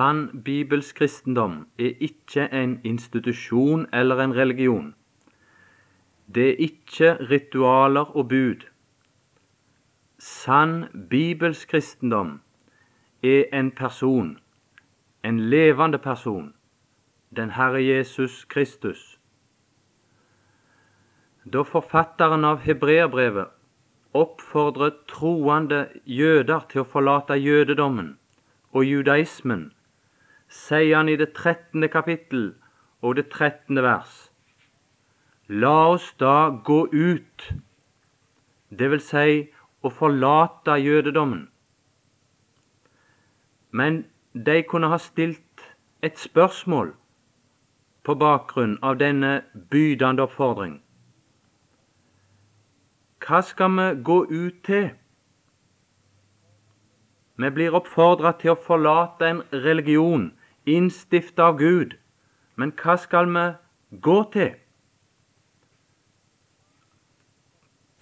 Sann bibelsk kristendom er ikke en institusjon eller en religion. Det er ikke ritualer og bud. Sann bibelsk kristendom er en person, en levende person, den Herre Jesus Kristus. Da forfatteren av hebreerbrevet oppfordrer troende jøder til å forlate jødedommen og judaismen, sier han i det trettende kapittel og det trettende vers La oss da gå ut, det vil si å forlate jødedommen. Men de kunne ha stilt et spørsmål på bakgrunn av denne bydende oppfordring. Hva skal vi gå ut til? Vi blir oppfordra til å forlate en religion innstiftet av Gud, men hva skal vi gå til?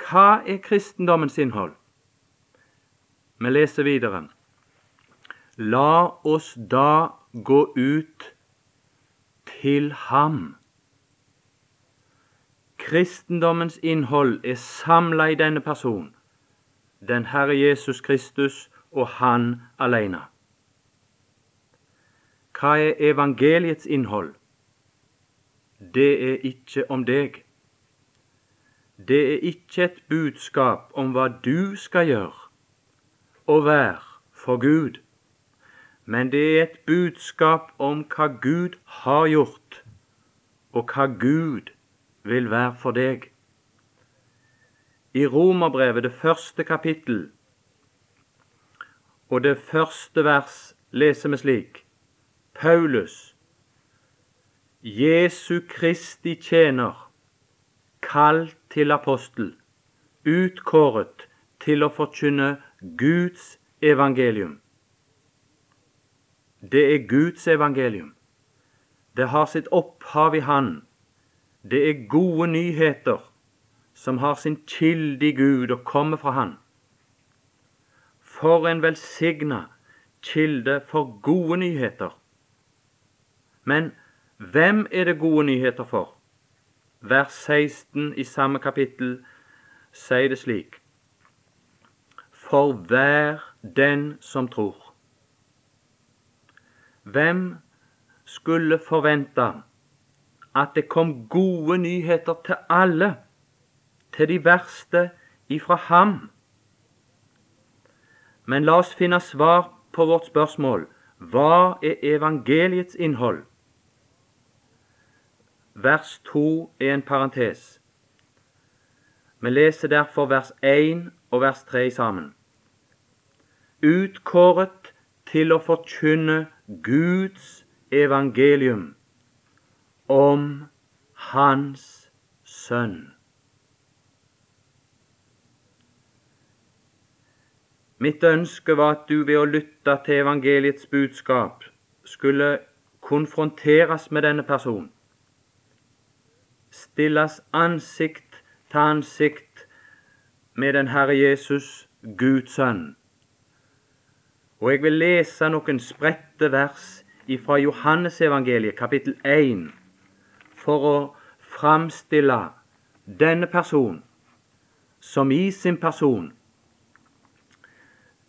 Hva er kristendommens innhold? Vi leser videre. La oss da gå ut til ham Kristendommens innhold er samla i denne person, den Herre Jesus Kristus og Han alene. Hva er evangeliets innhold? Det er ikke om deg. Det er ikke et budskap om hva du skal gjøre og være for Gud, men det er et budskap om hva Gud har gjort, og hva Gud vil være for deg. I Romerbrevet, det første kapittel og det første vers, leser vi slik Paulus, Jesu Kristi tjener, kalt til apostel, utkåret til å forkynne Guds evangelium. Det er Guds evangelium. Det har sitt opphav i Han det er gode nyheter som har sin kilde i Gud og kommer fra Han. For en velsigna kilde for gode nyheter. Men hvem er det gode nyheter for? Vers 16 i samme kapittel sier det slik For hver den som tror. Hvem skulle forvente at det kom gode nyheter til alle, til de verste ifra ham. Men la oss finne svar på vårt spørsmål hva er evangeliets innhold? Vers 2 er en parentes. Vi leser derfor vers 1 og vers 3 sammen. Utkåret til å forkynne Guds evangelium om Hans Sønn. Mitt ønske var at du ved å lytte til evangeliets budskap skulle konfronteres med denne personen, stilles ansikt til ansikt med den Herre Jesus, Guds sønn. Og jeg vil lese noen spredte vers fra Johannesevangeliet, kapittel 1, for å framstille denne person som i sin person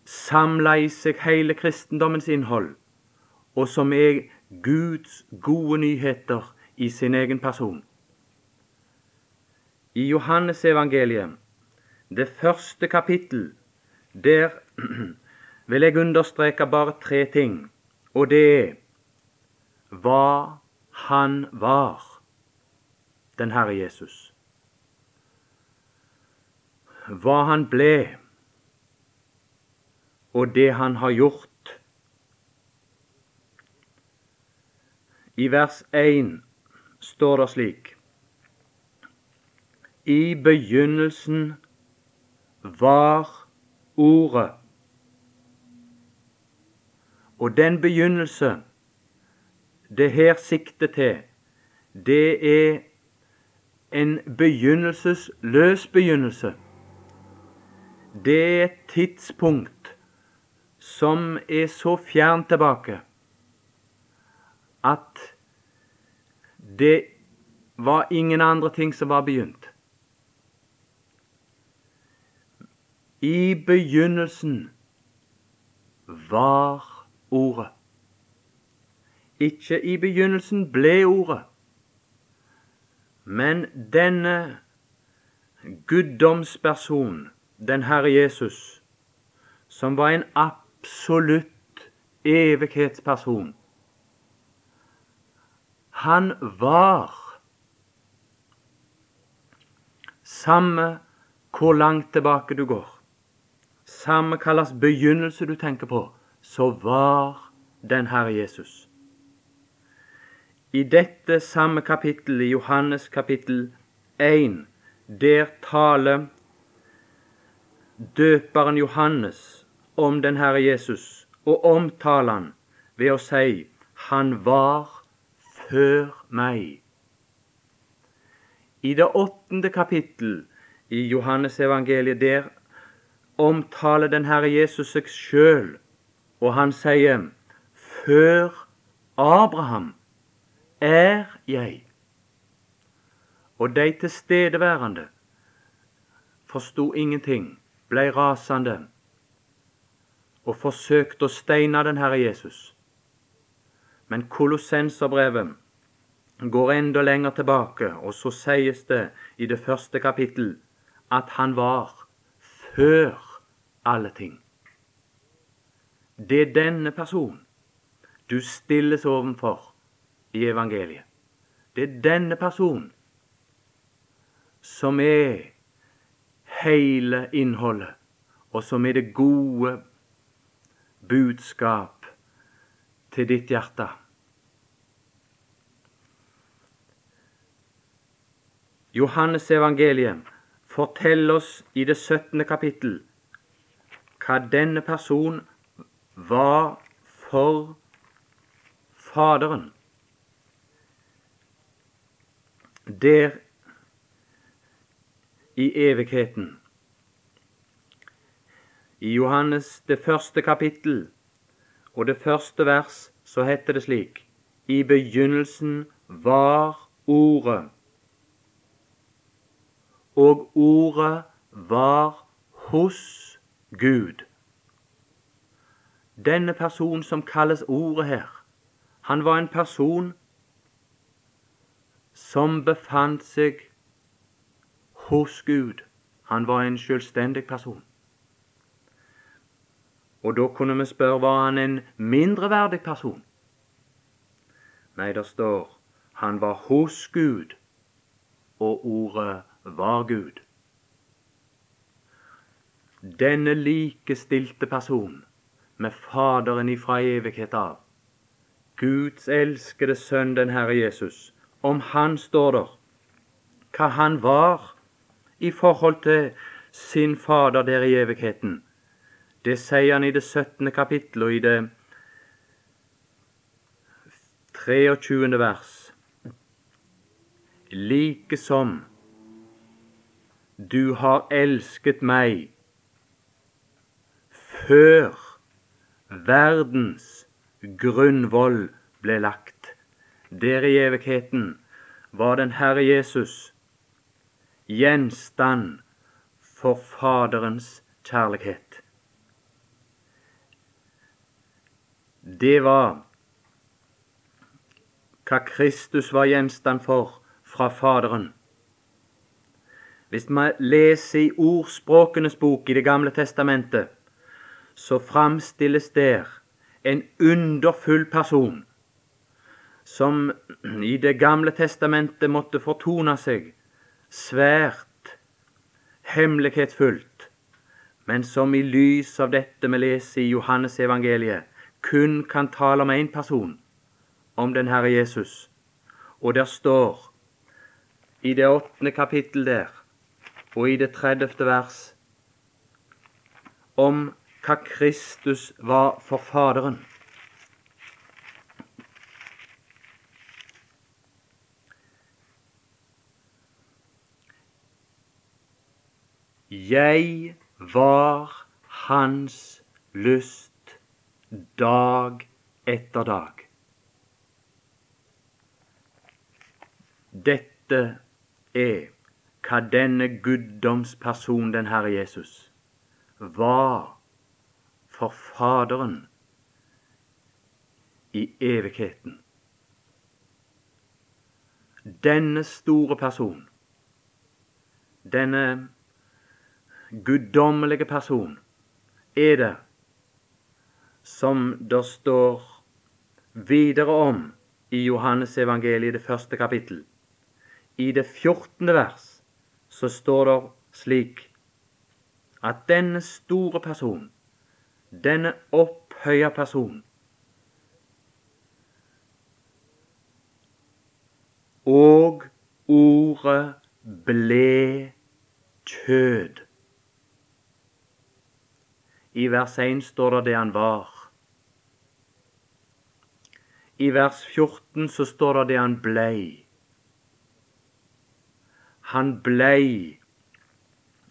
samla i seg hele kristendommens innhold, og som er Guds gode nyheter i sin egen person. I Johannesevangeliet, det første kapittel, der vil jeg understreke bare tre ting, og det er hva han var den Herre Jesus. Hva han ble, og det han har gjort. I vers 1 står det slik I begynnelsen var Ordet. Og den begynnelse det her sikter til, det er en begynnelsesløs begynnelse. Det er et tidspunkt som er så fjernt tilbake at det var ingen andre ting som var begynt. I begynnelsen var Ordet. Ikke i begynnelsen ble Ordet, men denne guddomsperson, den Herre Jesus, som var en absolutt evighetsperson, han var Samme hvor langt tilbake du går, samme hva slags begynnelse du tenker på, så var den Herre Jesus. I dette samme kapittel, i Johannes kapittel 1, der taler døperen Johannes om den Herre Jesus, og omtaler han ved å si han var før meg. I det åttende kapittel i Johannes evangeliet der omtaler den Herre Jesus seg sjøl, og han sier før Abraham er jeg. Og de tilstedeværende forsto ingenting, blei rasende og forsøkte å steine den Herre Jesus. Men Kolossenserbrevet går enda lenger tilbake, og så sies det i det første kapittel at han var før alle ting. Det er denne personen du stilles overfor i evangeliet. Det er denne personen som er hele innholdet, og som er det gode budskap til ditt hjerte. Johannes evangeliet forteller oss i det 17. kapittel hva denne person var for Faderen. Der i evigheten. I Johannes det første kapittel og det første vers så heter det slik I begynnelsen var Ordet, og Ordet var hos Gud. Denne personen som kalles Ordet her, han var en person som befant seg hos Gud. Han var en selvstendig person. Og da kunne vi spørre var han en mindreverdig person? Nei, det står han var hos Gud, og ordet var Gud. Denne likestilte person med Faderen ifra evighet av, Guds elskede sønn, den Herre Jesus, om han står der hva han var i forhold til sin Fader der i evigheten. Det sier han i det 17. kapittel og i det 23. vers. Like som du har elsket meg før verdens grunnvoll ble lagt. Der i evigheten var den Herre Jesus gjenstand for Faderens kjærlighet. Det var hva Kristus var gjenstand for fra Faderen. Hvis vi leser i Ordspråkenes bok i Det gamle testamentet, så framstilles der en underfull person som i Det gamle testamentet måtte fortone seg svært hemmelighetsfullt, men som i lys av dette vi leser i Johannes evangeliet, kun kan tale om én person, om den Herre Jesus. Og der står i det åttende kapittel der, og i det tredjefte vers, om hva Kristus var for Faderen. Jeg var hans lyst dag etter dag. Dette er hva denne guddomsperson, den Herre Jesus, var for Faderen i evigheten. Denne store person, denne guddommelige person, er det som det står videre om i Johannes evangeliet, det første kapittel. I det 14. vers så står det slik at denne store person, denne opphøya person, og ordet ble kjød. I vers 1 står det det han var. I vers 14 så står det det han blei. Han blei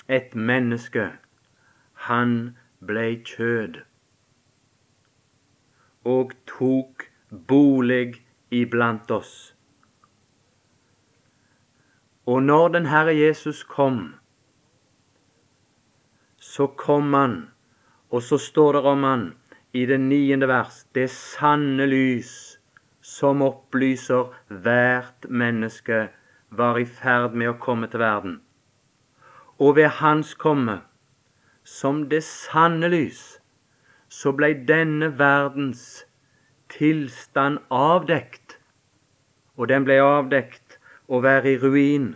et menneske. Han blei kjød og tok bolig iblant oss. Og når den Herre Jesus kom, så kom han, og så står det om han i det niende vers, det sanne lys som opplyser hvert menneske, var i ferd med å komme til verden. Og ved Hans komme, som det sanne lys, så blei denne verdens tilstand avdekt. Og den blei avdekt å være i ruin.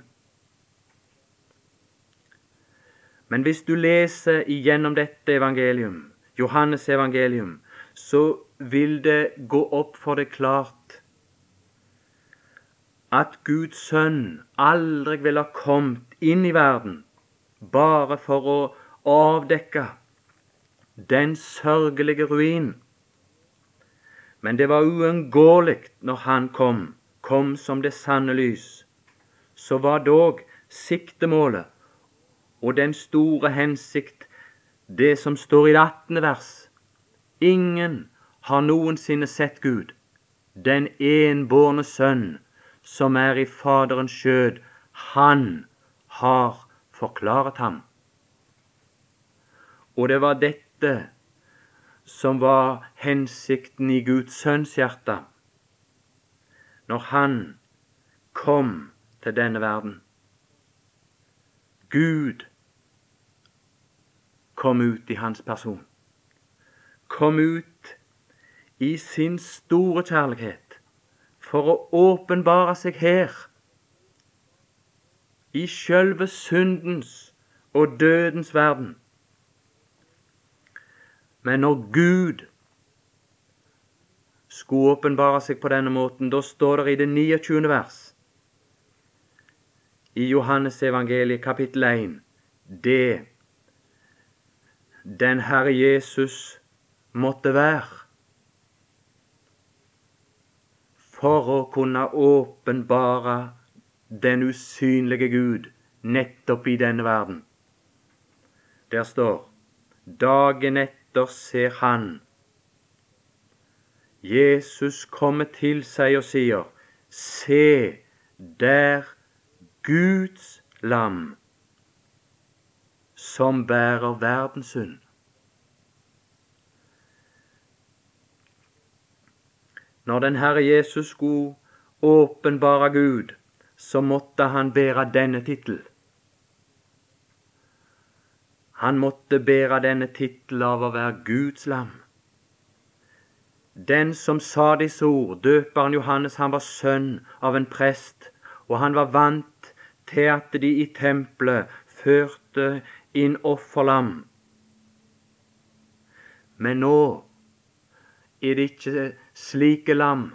Men hvis du leser igjennom dette evangelium, Johannes evangelium, så vil det gå opp for deg klart at Guds sønn aldri ville ha kommet inn i verden bare for å avdekke den sørgelige ruin. Men det var uunngåelig når han kom, kom som det sanne lys. Så var dog siktemålet og den store hensikt det som står i det 18. vers. Ingen har noensinne sett Gud, den enbårne sønn, som er i Faderens skjød, han har forklaret ham. Og det var dette som var hensikten i Guds sønns hjerte når han kom til denne verden. Gud kom ut i hans person. Kom ut i sin store kjærlighet for å åpenbare seg her, i sjølve syndens og dødens verden. Men når Gud skulle åpenbare seg på denne måten, da står det i det 29. vers i Johannes evangeliet kapittel 1 det den Herre Jesus måtte være for å kunne åpenbare den usynlige Gud nettopp i denne verden. Der står dagen etter ser han Jesus kommer til seg og sier, Se der Guds lam som bærer verdens synd. Når den Herre Jesus skulle åpenbare Gud, så måtte han bære denne tittel. Han måtte bære denne tittel av å være Guds lam. Den som sa disse ord, døperen Johannes, han var sønn av en prest, og han var vant til at de i tempelet førte inn offerlam. Men nå er det ikke slike lam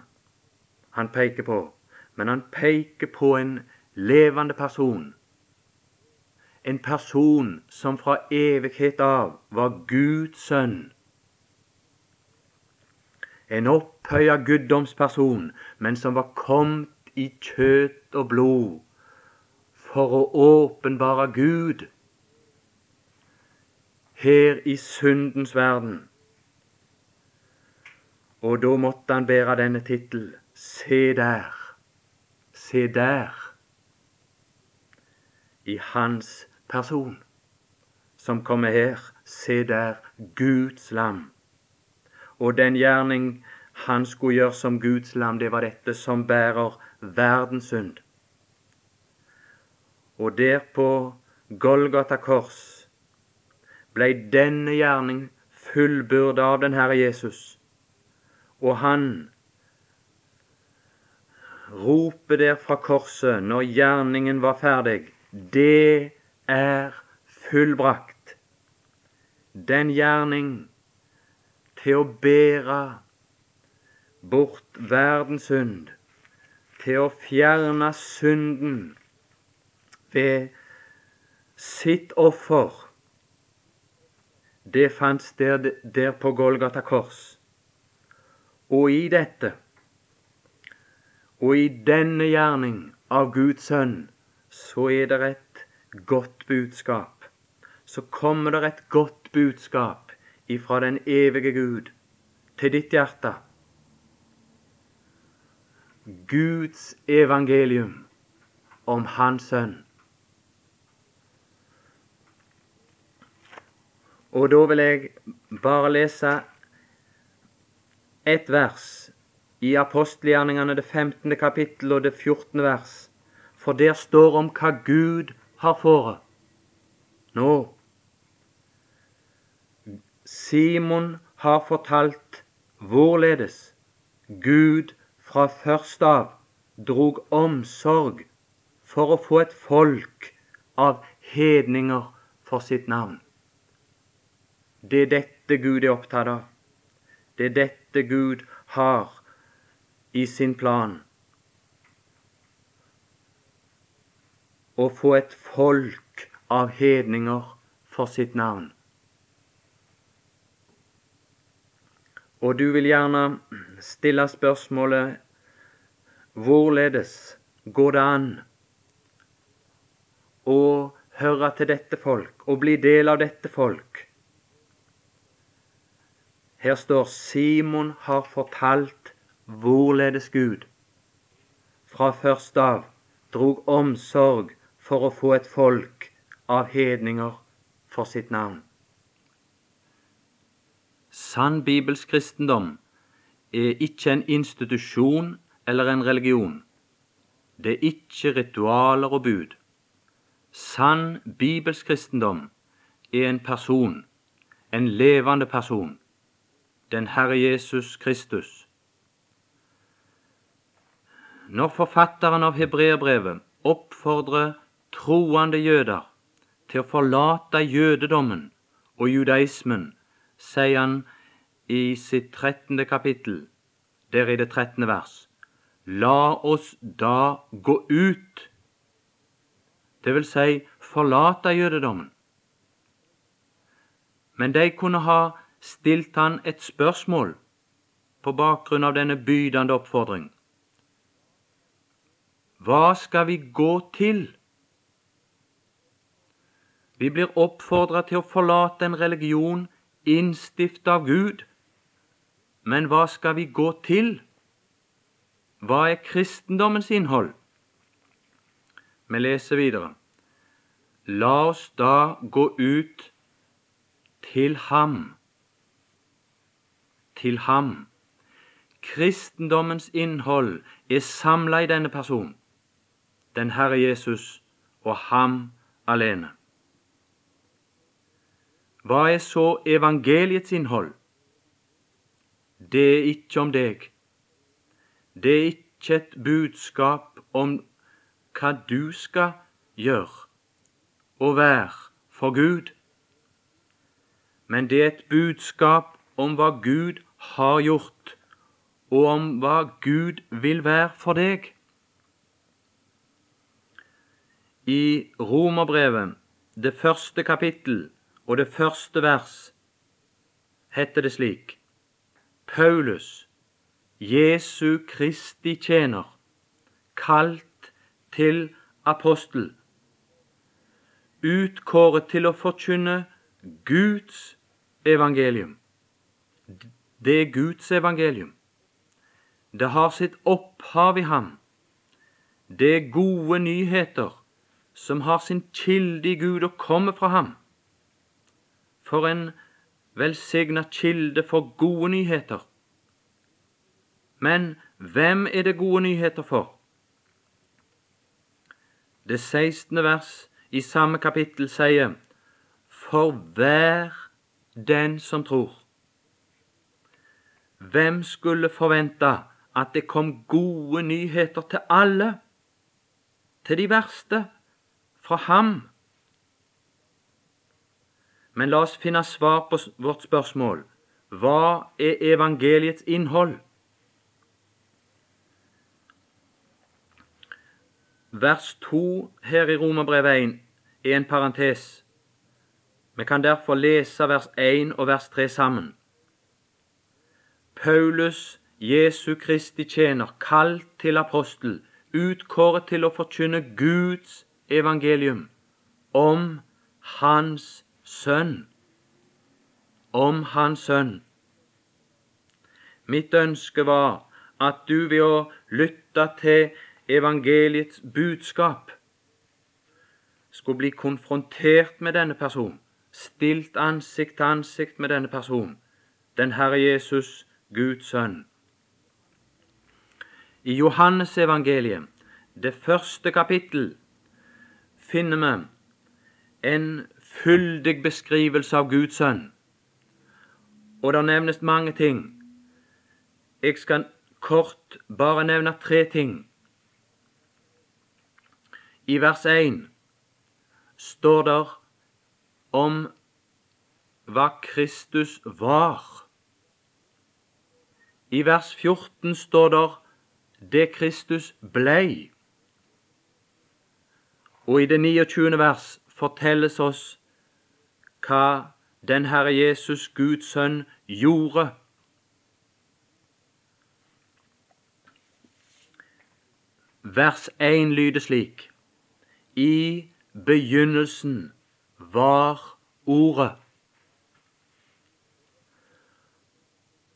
han peker på, men han peker på en levende person. En person som fra evighet av var Guds sønn. En opphøya guddomsperson, men som var kommet i kjøtt og blod for å åpenbare Gud her i syndens verden. Og da måtte han bære denne tittel Se der, Se der, i hans person, som kommer her, se der, Guds lam. Og den gjerning han skulle gjøre som Guds lam, det var dette som bærer verdens synd. Og der på Golgata kors blei denne gjerning fullbyrda av den Herre Jesus. Og han roper der fra korset når gjerningen var ferdig, det er fullbrakt. Den gjerning til å bære bort verdens synd, til å fjerne synden ved sitt offer, det fant sted der på Golgata kors. Og i dette og i denne gjerning av Guds sønn så er det et godt budskap. Så kommer det et godt budskap ifra den evige Gud til ditt hjerte. Guds evangelium om Hans sønn. Og da vil jeg bare lese ett vers i apostelgjerningene det 15. kapittel og det 14. vers. For der står om hva Gud har fått. Nå Simon har fortalt hvorledes Gud fra først av drog omsorg for å få et folk av hedninger for sitt navn. Det er dette Gud er opptatt av. Det er dette Gud har i sin plan å få et folk av hedninger for sitt navn. Og du vil gjerne stille spørsmålet hvorledes går det an å høre til dette folk og bli del av dette folk? Her står Simon har fortalt hvorledes Gud fra først av drog omsorg for å få et folk av hedninger for sitt navn. Sann bibelsk kristendom er ikke en institusjon eller en religion. Det er ikke ritualer og bud. Sann bibelsk kristendom er en person, en levende person, den Herre Jesus Kristus når forfatteren av hebreerbrevet oppfordrer troende jøder til å forlate jødedommen og judaismen, sier han i sitt trettende kapittel, der i det trettende vers, la oss da gå ut, det vil si forlate jødedommen. Men de kunne ha stilt han et spørsmål på bakgrunn av denne bydende oppfordring. Hva skal vi gå til? Vi blir oppfordra til å forlate en religion innstiftet av Gud. Men hva skal vi gå til? Hva er kristendommens innhold? Vi leser videre. La oss da gå ut til ham. Til ham. Kristendommens innhold er samla i denne personen den Herre Jesus og ham alene. Hva er så evangeliets innhold? Det er ikke om deg. Det er ikke et budskap om hva du skal gjøre og være for Gud, men det er et budskap om hva Gud har gjort, og om hva Gud vil være for deg. I Romerbrevet, det første kapittel og det første vers, heter det slik Paulus, Jesu Kristi tjener, kalt til apostel, utkåret til å forkynne Guds evangelium. Det er Guds evangelium. Det har sitt opphav i ham. Det er gode nyheter som har sin kilde i Gud og kommer fra ham. For en velsigna kilde for gode nyheter. Men hvem er det gode nyheter for? Det 16. vers i samme kapittel sier For hver den som tror. Hvem skulle forvente at det kom gode nyheter til alle, til de verste, fra ham? Men la oss finne svar på vårt spørsmål. Hva er evangeliets innhold? Vers 2 her i Romerbrevet 1 er en parentes. Vi kan derfor lese vers 1 og vers 3 sammen. Paulus, Jesu Kristi tjener, kalt til apostel, utkåret til å forkynne Guds evangelium om Hans sønn. Om Hans sønn. Mitt ønske var at du ved å lytte til evangeliets budskap skulle bli konfrontert med denne personen, stilt ansikt til ansikt med denne personen, den Herre Jesus, Guds sønn. I Johannes evangeliet, det første kapittel, finner vi en fyldig beskrivelse av Guds sønn. Og det nevnes mange ting. Jeg skal kort bare nevne tre ting i vers 1 står det om hva Kristus var. I vers 14 står det det Kristus blei. Og i det 29. vers fortelles oss hva den Herre Jesus, Guds sønn, gjorde. Vers 1 lyder slik i begynnelsen var Ordet.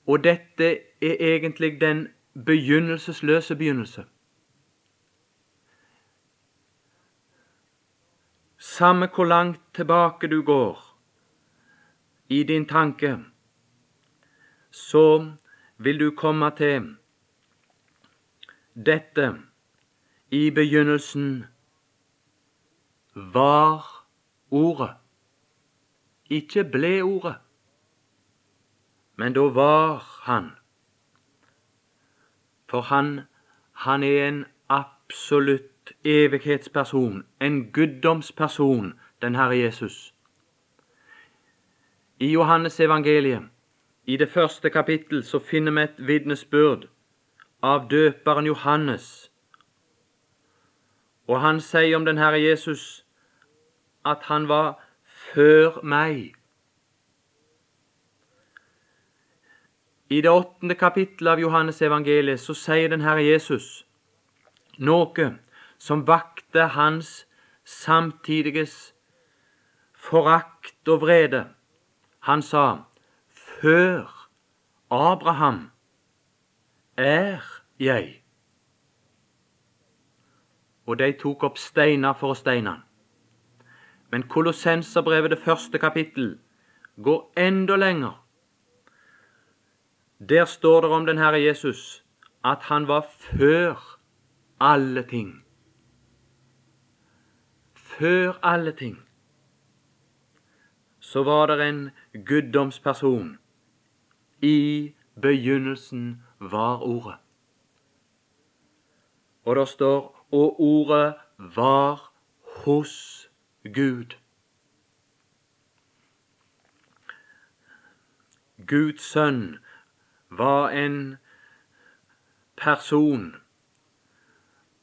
Og dette er egentlig den begynnelsesløse begynnelse. Samme hvor langt tilbake du går i din tanke, så vil du komme til dette i begynnelsen var Ordet. Ikke ble Ordet, men da var Han. For Han, han er en absolutt evighetsperson, en guddomsperson, den Herre Jesus. I Johannes evangeliet, i det første kapittel, så finner vi et vitnesbyrd av døperen Johannes og han sier om den Herre Jesus at han var før meg. I det åttende kapittelet av Johannes evangeliet så sier den Herre Jesus noe som vakte hans samtidiges forakt og vrede. Han sa, Før Abraham er jeg og de tok opp steiner for å steine han. Men Kolossenserbrevet, det første kapittel, går enda lenger. Der står det om den Herre Jesus at han var før alle ting. Før alle ting så var det en guddomsperson. I begynnelsen var Ordet. Og det står og ordet var hos Gud. Guds sønn var en person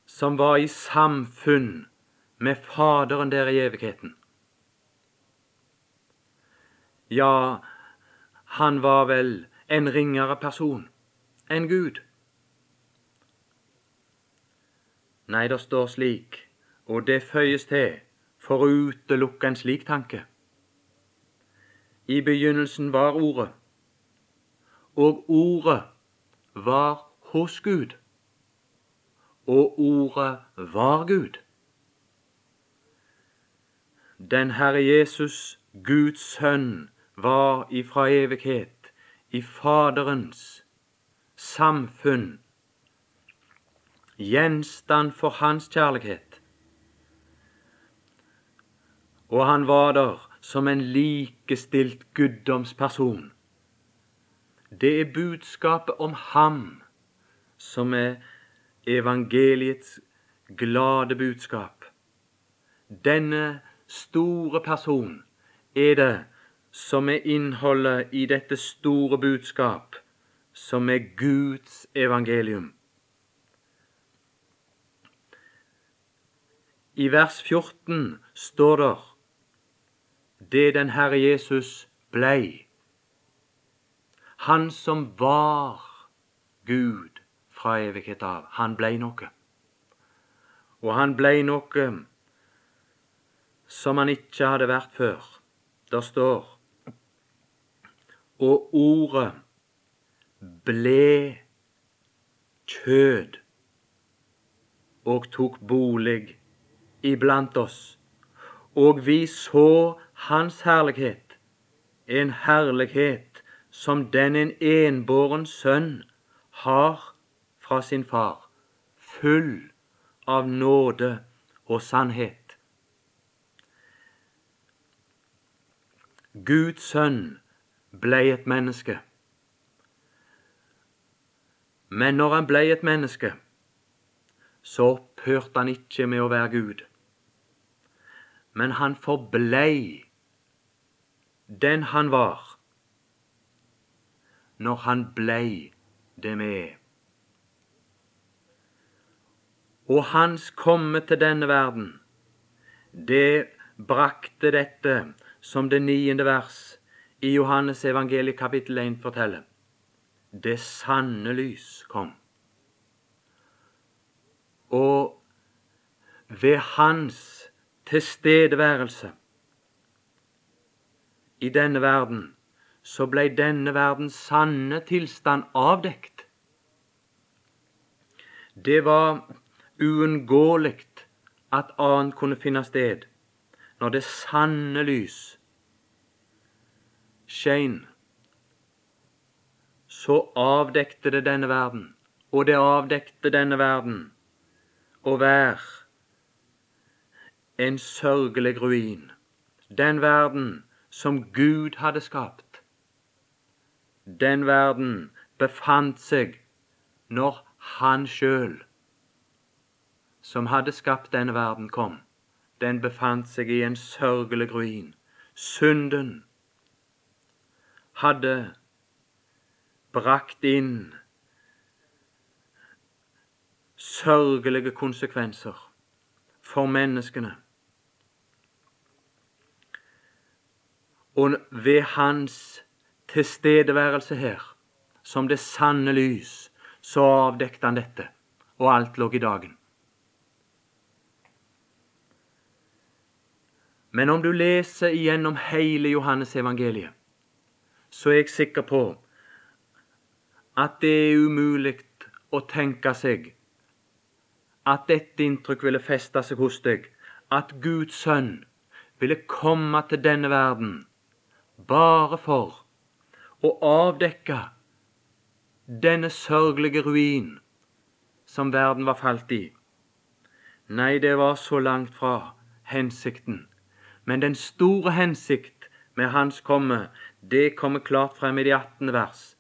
som var i samfunn med Faderen der i evigheten. Ja, han var vel en ringere person enn Gud. Nei, det står slik, og det føyes til for å utelukke en slik tanke. I begynnelsen var Ordet, og Ordet var hos Gud. og ordet var Gud. Den Herre Jesus, Guds sønn, var ifra evighet i Faderens samfunn, gjenstand for hans kjærlighet. Og han var der som en likestilt guddomsperson. Det er budskapet om ham som er evangeliets glade budskap. Denne store person er det som er innholdet i dette store budskap, som er Guds evangelium. I vers 14 står det det den Herre Jesus blei. Han som var Gud fra evighet av, han blei noe. Og han blei noe som han ikke hadde vært før. Der står Og ordet ble kjød og tok bolig iblant oss, og vi så hans herlighet, en herlighet som den en enbåren sønn har fra sin far, full av nåde og sannhet. Guds sønn ble et menneske. Men når han blei et menneske, så opphørte han ikke med å være Gud. Men han forblei den han var, når han blei det med. Og hans komme til denne verden, det brakte dette som det niende vers i Johannes evangeliet kapittel 1 forteller. Det sanne lys kom. Og ved hans tilstedeværelse i denne verden, så blei denne verdens sanne tilstand avdekt. Det var uunngåelig at annet kunne finne sted når det sanne lys skein, så avdekte det denne verden, og det avdekte denne verden å være en sørgelig ruin. Den verden som Gud hadde skapt. Den verden befant seg når Han sjøl, som hadde skapt denne verden, kom. Den befant seg i en sørgelig ruin. Synden hadde brakt inn sørgelige konsekvenser for menneskene. Og ved hans tilstedeværelse her, som det sanne lys, så avdekte han dette, og alt lå i dagen. Men om du leser igjennom hele Johannes evangeliet, så er jeg sikker på at det er umulig å tenke seg at dette inntrykk ville feste seg hos deg, at Guds sønn ville komme til denne verden bare for å avdekke denne sørgelige ruin som verden var falt i. Nei, det var så langt fra hensikten. Men den store hensikt med Hans komme, det kommer klart frem i de 18. vers.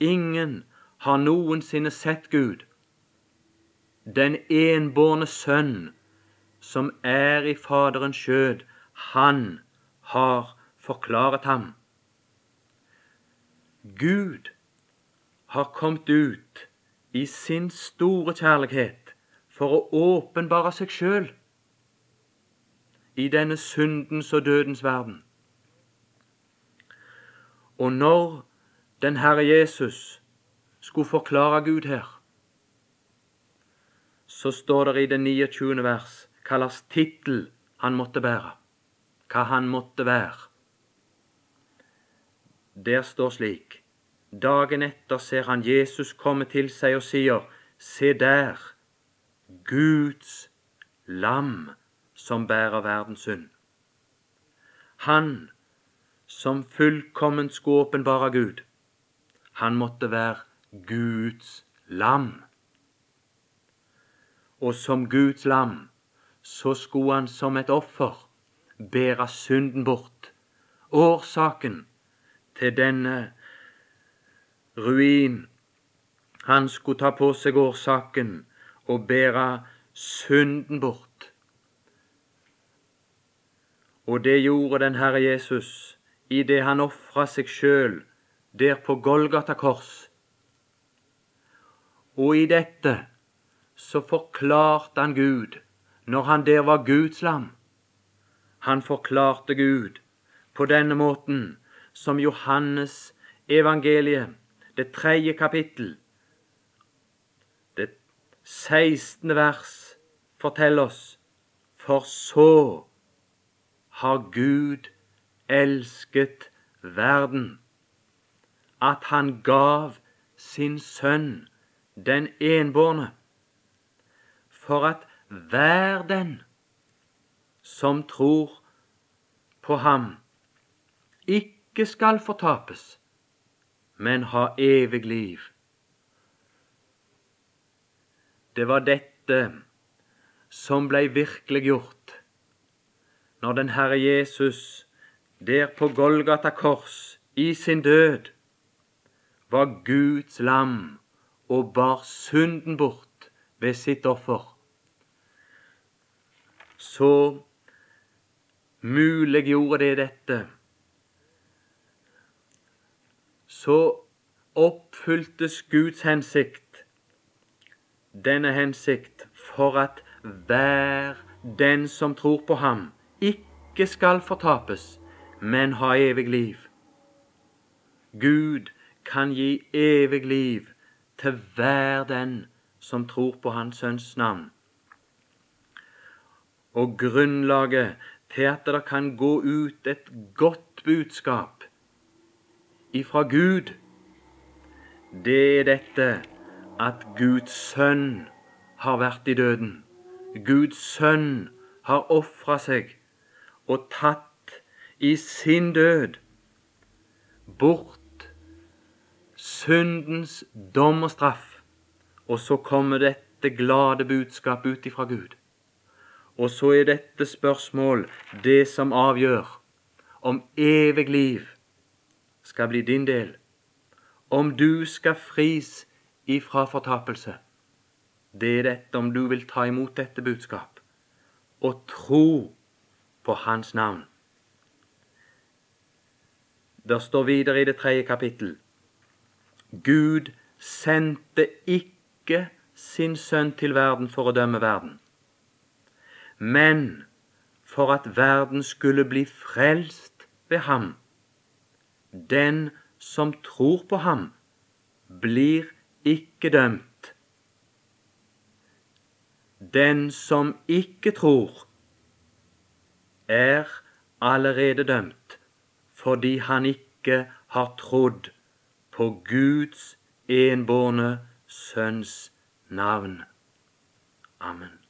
Ingen har noensinne sett Gud. Den enbårne sønn, som er i Faderens skjød, han har forklaret ham. Gud har kommet ut i sin store kjærlighet for å åpenbare seg sjøl i denne syndens og dødens verden. Og når den Herre Jesus skulle forklare Gud her, så står det i det 29. vers hva slags tittel han måtte bære, hva han måtte være. Der står slik Dagen etter ser han Jesus komme til seg og sier, Se der, Guds lam som bærer verdens synd. Han som fullkomment skulle åpenbare Gud, han måtte være Guds lam. Og som Guds lam så skulle han som et offer bære synden bort. Årsaken til denne ruin. Han skulle ta på seg årsaken og bære synden bort. Og det gjorde den Herre Jesus idet han ofra seg sjøl der på Golgata kors. Og i dette så forklarte han Gud når han der var Guds lam. Han forklarte Gud på denne måten som Johannes evangeliet, det tredje kapittel, det 16. vers, forteller oss. For så har Gud elsket verden, at han gav sin sønn, den enbårne, for at hver den som tror på ham, ikke skal fortapes, men ha evig liv. Det var dette som blei virkeliggjort når den Herre Jesus der på Golgata kors i sin død var Guds lam og bar synden bort ved sitt offer. Så muliggjorde det dette. Så oppfyltes Guds hensikt, denne hensikt for at hver den som tror på ham, ikke skal fortapes, men ha evig liv. Gud kan gi evig liv til hver den som tror på Hans Sønns navn. Og grunnlaget til at det kan gå ut et godt budskap ifra Gud, det er dette at Guds sønn har vært i døden. Guds sønn har ofra seg og tatt i sin død bort syndens dom og straff. Og så kommer dette glade budskap ut ifra Gud. Og så er dette spørsmål det som avgjør om evig liv skal bli din del, om du skal fris ifra fortapelse. Det er dette om du vil ta imot dette budskap og tro på Hans navn. Det står videre i det tredje kapittel Gud sendte ikke sin sønn til verden for å dømme verden, men for at verden skulle bli frelst ved ham. Den som tror på ham, blir ikke dømt. Den som ikke tror, er allerede dømt fordi han ikke har trodd på Guds enbårne Sønns navn. Amen.